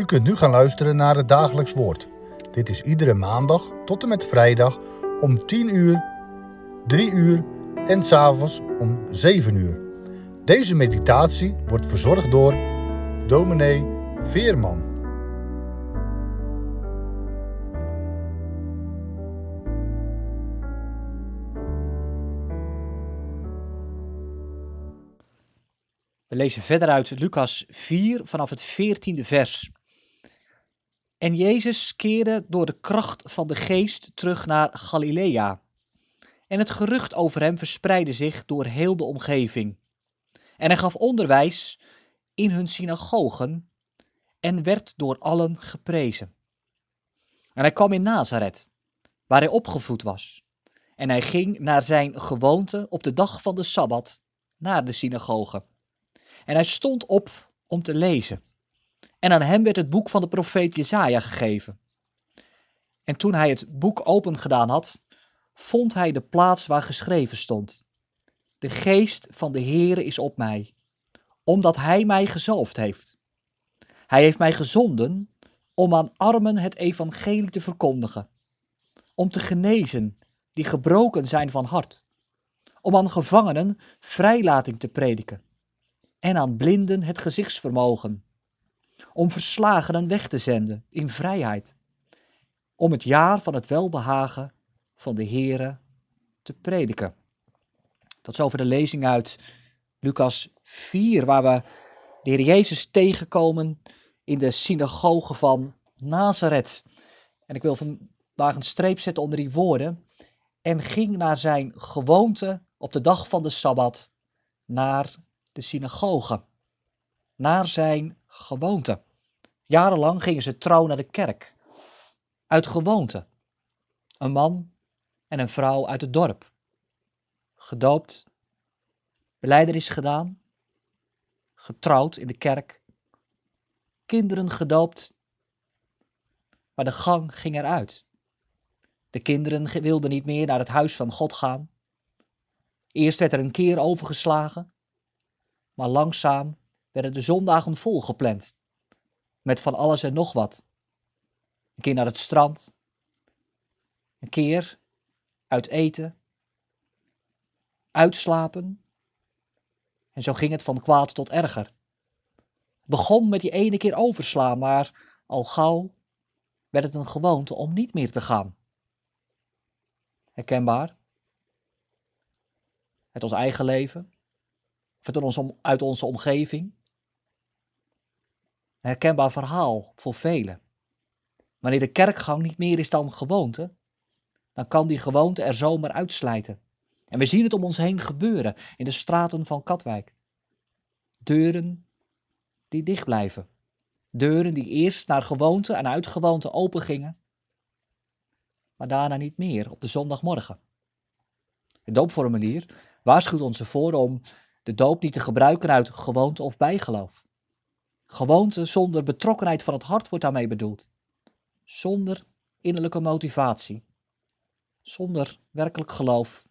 U kunt nu gaan luisteren naar het dagelijks woord. Dit is iedere maandag tot en met vrijdag om 10 uur, 3 uur en s'avonds om 7 uur. Deze meditatie wordt verzorgd door dominee Veerman. We lezen verder uit Lucas 4 vanaf het 14e vers. En Jezus keerde door de kracht van de geest terug naar Galilea. En het gerucht over hem verspreidde zich door heel de omgeving. En hij gaf onderwijs in hun synagogen en werd door allen geprezen. En hij kwam in Nazareth, waar hij opgevoed was. En hij ging naar zijn gewoonte op de dag van de Sabbat naar de synagoge. En hij stond op om te lezen. En aan hem werd het boek van de profeet Jesaja gegeven. En toen hij het boek open gedaan had, vond hij de plaats waar geschreven stond. De geest van de Heere is op mij, omdat hij mij gezalfd heeft. Hij heeft mij gezonden om aan armen het evangelie te verkondigen, om te genezen die gebroken zijn van hart, om aan gevangenen vrijlating te prediken en aan blinden het gezichtsvermogen, om verslagenen weg te zenden in vrijheid, om het jaar van het welbehagen van de Heere te prediken. Tot zover de lezing uit Lucas 4, waar we de Heer Jezus tegenkomen in de synagoge van Nazareth. En ik wil vandaag een streep zetten onder die woorden. En ging naar zijn gewoonte op de dag van de Sabbat naar de synagoge. Naar zijn gewoonte. Jarenlang gingen ze trouw naar de kerk. Uit gewoonte. Een man en een vrouw uit het dorp. Gedoopt. Beleidenis gedaan. Getrouwd in de kerk. Kinderen gedoopt. Maar de gang ging eruit. De kinderen wilden niet meer naar het huis van God gaan. Eerst werd er een keer overgeslagen, maar langzaam werden de zondagen volgepland. Met van alles en nog wat. Een keer naar het strand. Een keer uit eten. Uitslapen. En zo ging het van kwaad tot erger. Het begon met die ene keer overslaan, maar al gauw werd het een gewoonte om niet meer te gaan. Herkenbaar? Uit ons eigen leven? Of uit onze omgeving? Een herkenbaar verhaal voor velen. Wanneer de kerkgang niet meer is dan gewoonte, dan kan die gewoonte er zomaar uitslijten. En we zien het om ons heen gebeuren in de straten van Katwijk. Deuren die dicht blijven. Deuren die eerst naar gewoonte en uit gewoonte open gingen, maar daarna niet meer op de zondagmorgen. Het doopformulier waarschuwt ons ervoor om de doop niet te gebruiken uit gewoonte of bijgeloof. Gewoonte zonder betrokkenheid van het hart wordt daarmee bedoeld. Zonder innerlijke motivatie. Zonder werkelijk geloof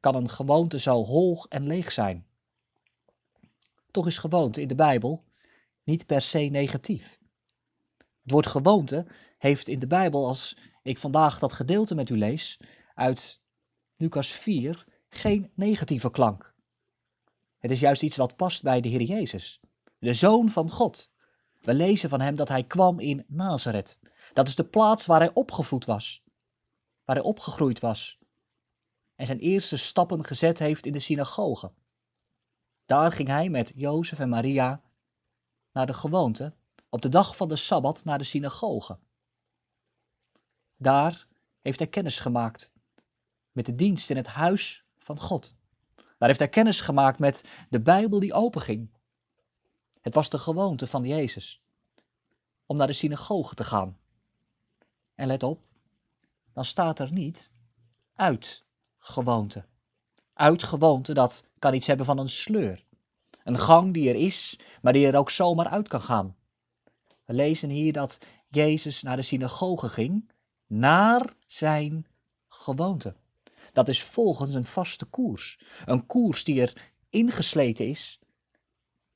kan een gewoonte zo hoog en leeg zijn. Toch is gewoonte in de Bijbel niet per se negatief. Het woord gewoonte heeft in de Bijbel, als ik vandaag dat gedeelte met u lees, uit Lucas 4, geen negatieve klank. Het is juist iets wat past bij de Heer Jezus, de Zoon van God. We lezen van hem dat hij kwam in Nazareth. Dat is de plaats waar hij opgevoed was, waar hij opgegroeid was en zijn eerste stappen gezet heeft in de synagoge. Daar ging hij met Jozef en Maria naar de gewoonte op de dag van de Sabbat naar de synagoge. Daar heeft hij kennis gemaakt met de dienst in het huis van God. Daar heeft hij kennis gemaakt met de Bijbel die openging. Het was de gewoonte van Jezus om naar de synagoge te gaan. En let op, dan staat er niet uit gewoonte. Uit gewoonte, dat kan iets hebben van een sleur. Een gang die er is, maar die er ook zomaar uit kan gaan. We lezen hier dat Jezus naar de synagoge ging, naar zijn gewoonte. Dat is volgens een vaste koers. Een koers die er ingesleten is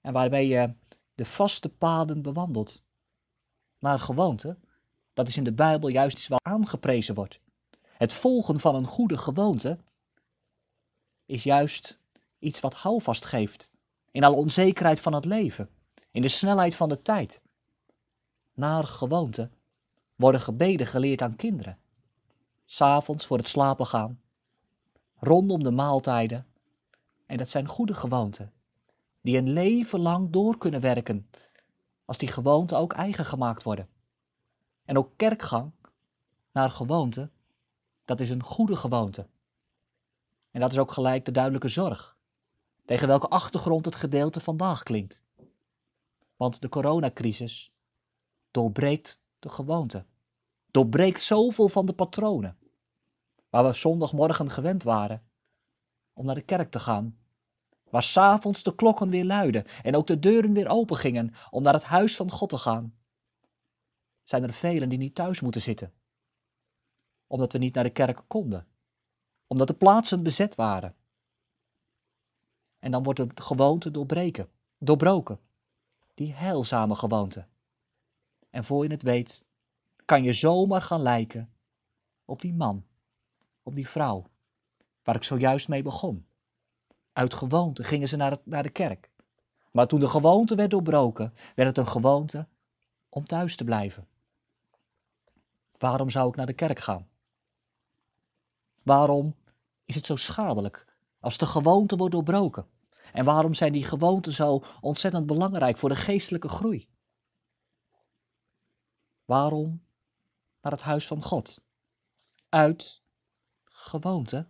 en waarbij je de vaste paden bewandelt. naar gewoonte, dat is in de Bijbel juist iets wat aangeprezen wordt. Het volgen van een goede gewoonte is juist iets wat houvast geeft in alle onzekerheid van het leven, in de snelheid van de tijd. Naar gewoonte worden gebeden geleerd aan kinderen. S'avonds voor het slapen gaan, rondom de maaltijden. En dat zijn goede gewoonten, die een leven lang door kunnen werken, als die gewoonten ook eigen gemaakt worden. En ook kerkgang naar gewoonte, dat is een goede gewoonte. En dat is ook gelijk de duidelijke zorg, tegen welke achtergrond het gedeelte vandaag klinkt. Want de coronacrisis doorbreekt de gewoonte, doorbreekt zoveel van de patronen, waar we zondagmorgen gewend waren om naar de kerk te gaan, waar s'avonds de klokken weer luiden en ook de deuren weer open gingen om naar het huis van God te gaan zijn er velen die niet thuis moeten zitten. Omdat we niet naar de kerk konden. Omdat de plaatsen bezet waren. En dan wordt de gewoonte doorbreken, doorbroken. Die heilzame gewoonte. En voor je het weet, kan je zomaar gaan lijken op die man, op die vrouw, waar ik zojuist mee begon. Uit gewoonte gingen ze naar, naar de kerk. Maar toen de gewoonte werd doorbroken, werd het een gewoonte om thuis te blijven. Waarom zou ik naar de kerk gaan? Waarom is het zo schadelijk als de gewoonte wordt doorbroken? En waarom zijn die gewoonten zo ontzettend belangrijk voor de geestelijke groei? Waarom naar het huis van God? Uit gewoonte?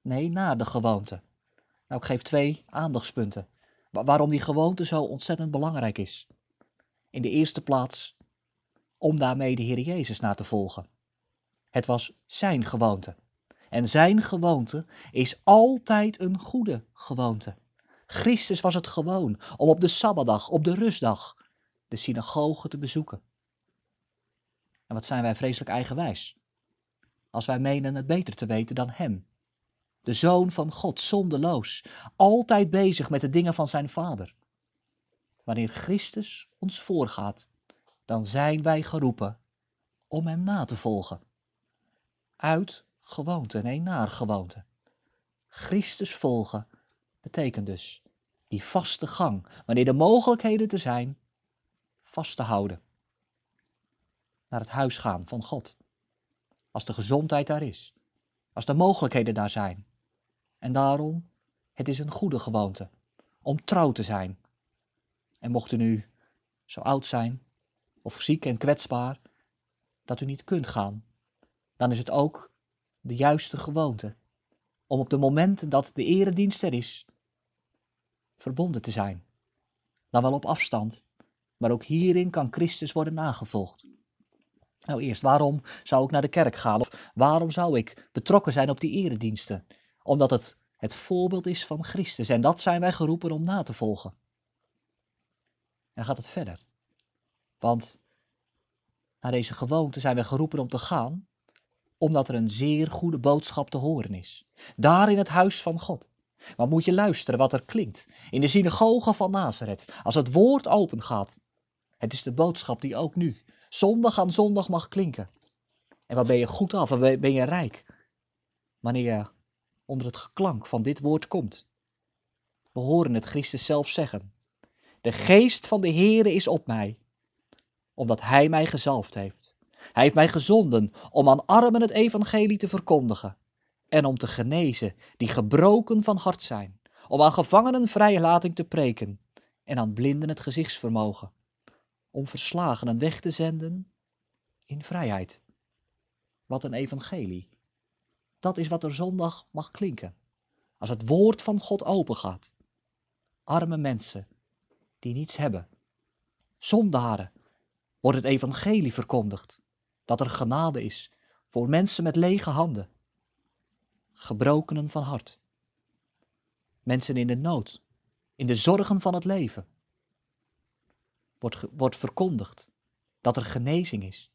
Nee, na de gewoonte. Nou, ik geef twee aandachtspunten. waarom die gewoonte zo ontzettend belangrijk is. In de eerste plaats om daarmee de Heer Jezus na te volgen. Het was zijn gewoonte. En zijn gewoonte is altijd een goede gewoonte. Christus was het gewoon om op de Sabbatdag, op de rustdag, de synagoge te bezoeken. En wat zijn wij vreselijk eigenwijs, als wij menen het beter te weten dan Hem. De Zoon van God, zondeloos, altijd bezig met de dingen van zijn Vader. Wanneer Christus ons voorgaat, dan zijn wij geroepen om Hem na te volgen. Uit gewoonte, nee, naar gewoonte. Christus volgen betekent dus die vaste gang, wanneer de mogelijkheden te zijn, vast te houden. Naar het huis gaan van God. Als de gezondheid daar is, als de mogelijkheden daar zijn. En daarom, het is een goede gewoonte om trouw te zijn. En mocht u nu zo oud zijn of ziek en kwetsbaar, dat u niet kunt gaan, dan is het ook de juiste gewoonte om op de momenten dat de eredienst er is, verbonden te zijn. Dan wel op afstand, maar ook hierin kan Christus worden nagevolgd. Nou eerst, waarom zou ik naar de kerk gaan? Of waarom zou ik betrokken zijn op die erediensten? Omdat het het voorbeeld is van Christus en dat zijn wij geroepen om na te volgen. En gaat het verder. Want naar deze gewoonte zijn we geroepen om te gaan, omdat er een zeer goede boodschap te horen is. Daar in het huis van God. Maar moet je luisteren wat er klinkt in de synagoge van Nazareth, als het woord open gaat. Het is de boodschap die ook nu, zondag aan zondag, mag klinken. En waar ben je goed af, waar ben je rijk, wanneer je onder het geklank van dit woord komt. We horen het Christus zelf zeggen. De geest van de Heere is op mij, omdat Hij mij gezalfd heeft. Hij heeft mij gezonden om aan armen het evangelie te verkondigen en om te genezen die gebroken van hart zijn, om aan gevangenen vrijlating te preken en aan blinden het gezichtsvermogen, om verslagenen weg te zenden in vrijheid. Wat een evangelie. Dat is wat er zondag mag klinken, als het woord van God opengaat. Arme mensen die niets hebben, zondaren wordt het evangelie verkondigd, dat er genade is voor mensen met lege handen, gebrokenen van hart, mensen in de nood, in de zorgen van het leven. Wordt, wordt verkondigd dat er genezing is.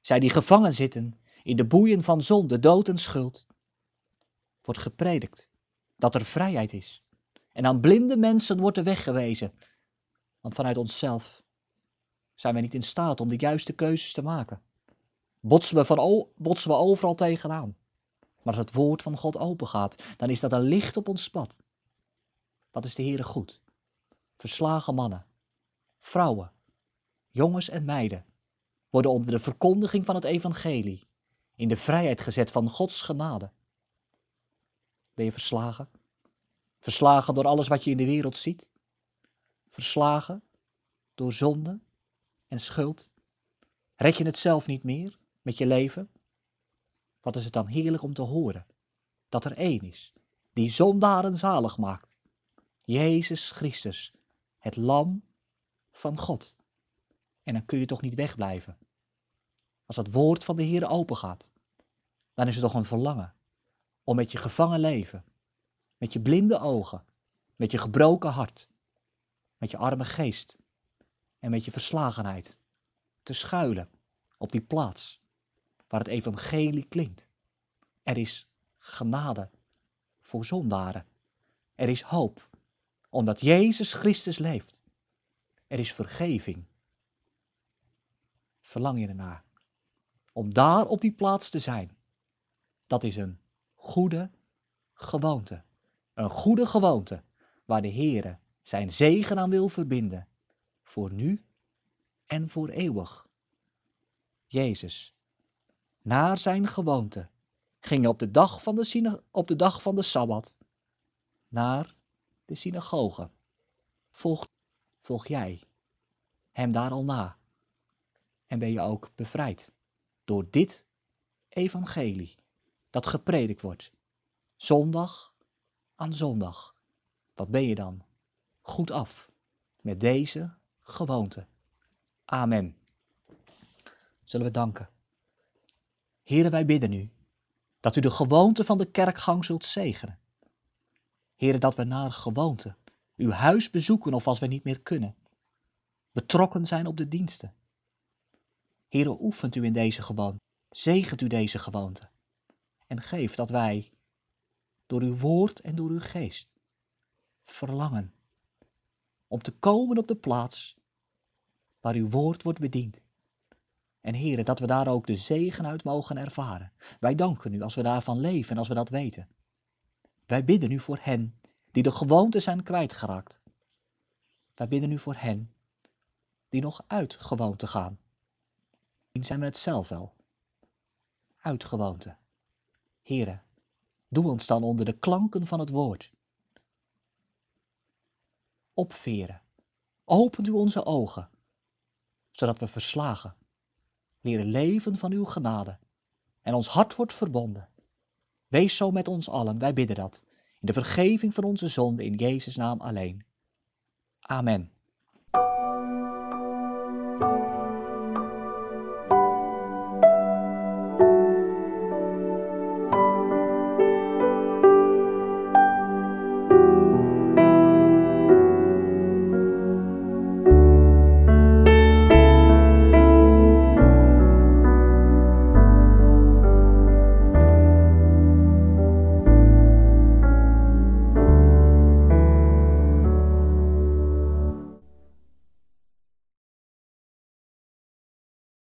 Zij die gevangen zitten in de boeien van zonde, dood en schuld, wordt gepredikt dat er vrijheid is. En aan blinde mensen wordt de weg gewezen, want vanuit onszelf Zijn we niet in staat om de juiste keuzes te maken? Botsen we, van botsen we overal tegenaan? Maar als het woord van God open gaat, dan is dat een licht op ons pad. Wat is de Heere goed? Verslagen mannen, vrouwen, jongens en meiden worden onder de verkondiging van het evangelie in de vrijheid gezet van Gods genade. Ben je verslagen? Verslagen door alles wat je in de wereld ziet? Verslagen door zonde en schuld? Red je het zelf niet meer met je leven? Wat is het dan heerlijk om te horen dat er één is die zondaren zalig maakt. Jezus Christus, het lam van God. En dan kun je toch niet wegblijven. Als het woord van de Heer open gaat, dan is er toch een verlangen om met je gevangen leven, met je blinde ogen, met je gebroken hart, met je arme geest en met je verslagenheid te schuilen op die plaats waar het evangelie klinkt. Er is genade voor zondaren. Er is hoop, omdat Jezus Christus leeft. Er is vergeving. Verlang je ernaar om daar op die plaats te zijn? Dat is een goede gewoonte. Een goede gewoonte waar de Heere zijn zegen aan wil verbinden. Voor nu en voor eeuwig. Jezus, naar zijn gewoonte, ging op de dag van de, op de, dag van de Sabbat naar de synagoge. Volg, volg jij hem daar al na? En ben je ook bevrijd door dit evangelie dat gepredikt wordt, zondag aan zondag? Wat ben je dan? Goed af met deze gewoonte. Amen. Zullen we danken. Heren, wij bidden u dat u de gewoonte van de kerkgang zult zegenen. Heren, dat we naar gewoonte uw huis bezoeken of als we niet meer kunnen. Betrokken zijn op de diensten. Heren, oefent u in deze gewoonte. Zegent u deze gewoonte. En geef dat wij door uw woord en door uw geest verlangen om te komen op de plaats waar uw woord wordt bediend. En heren, dat we daar ook de zegen uit mogen ervaren. Wij danken u als we daarvan leven en als we dat weten. Wij bidden u voor hen die de gewoonte zijn kwijtgeraakt. Wij bidden u voor hen die nog uit gewoonte gaan. Zijn we het zelf wel. Uit gewoonte. Heren, doe ons dan onder de klanken van het woord. Opveren. Opent u onze ogen, zodat we verslagen leren leven van uw genade en ons hart wordt verbonden. Wees zo met ons allen, wij bidden dat, in de vergeving van onze zonden in Jezus' naam alleen. Amen.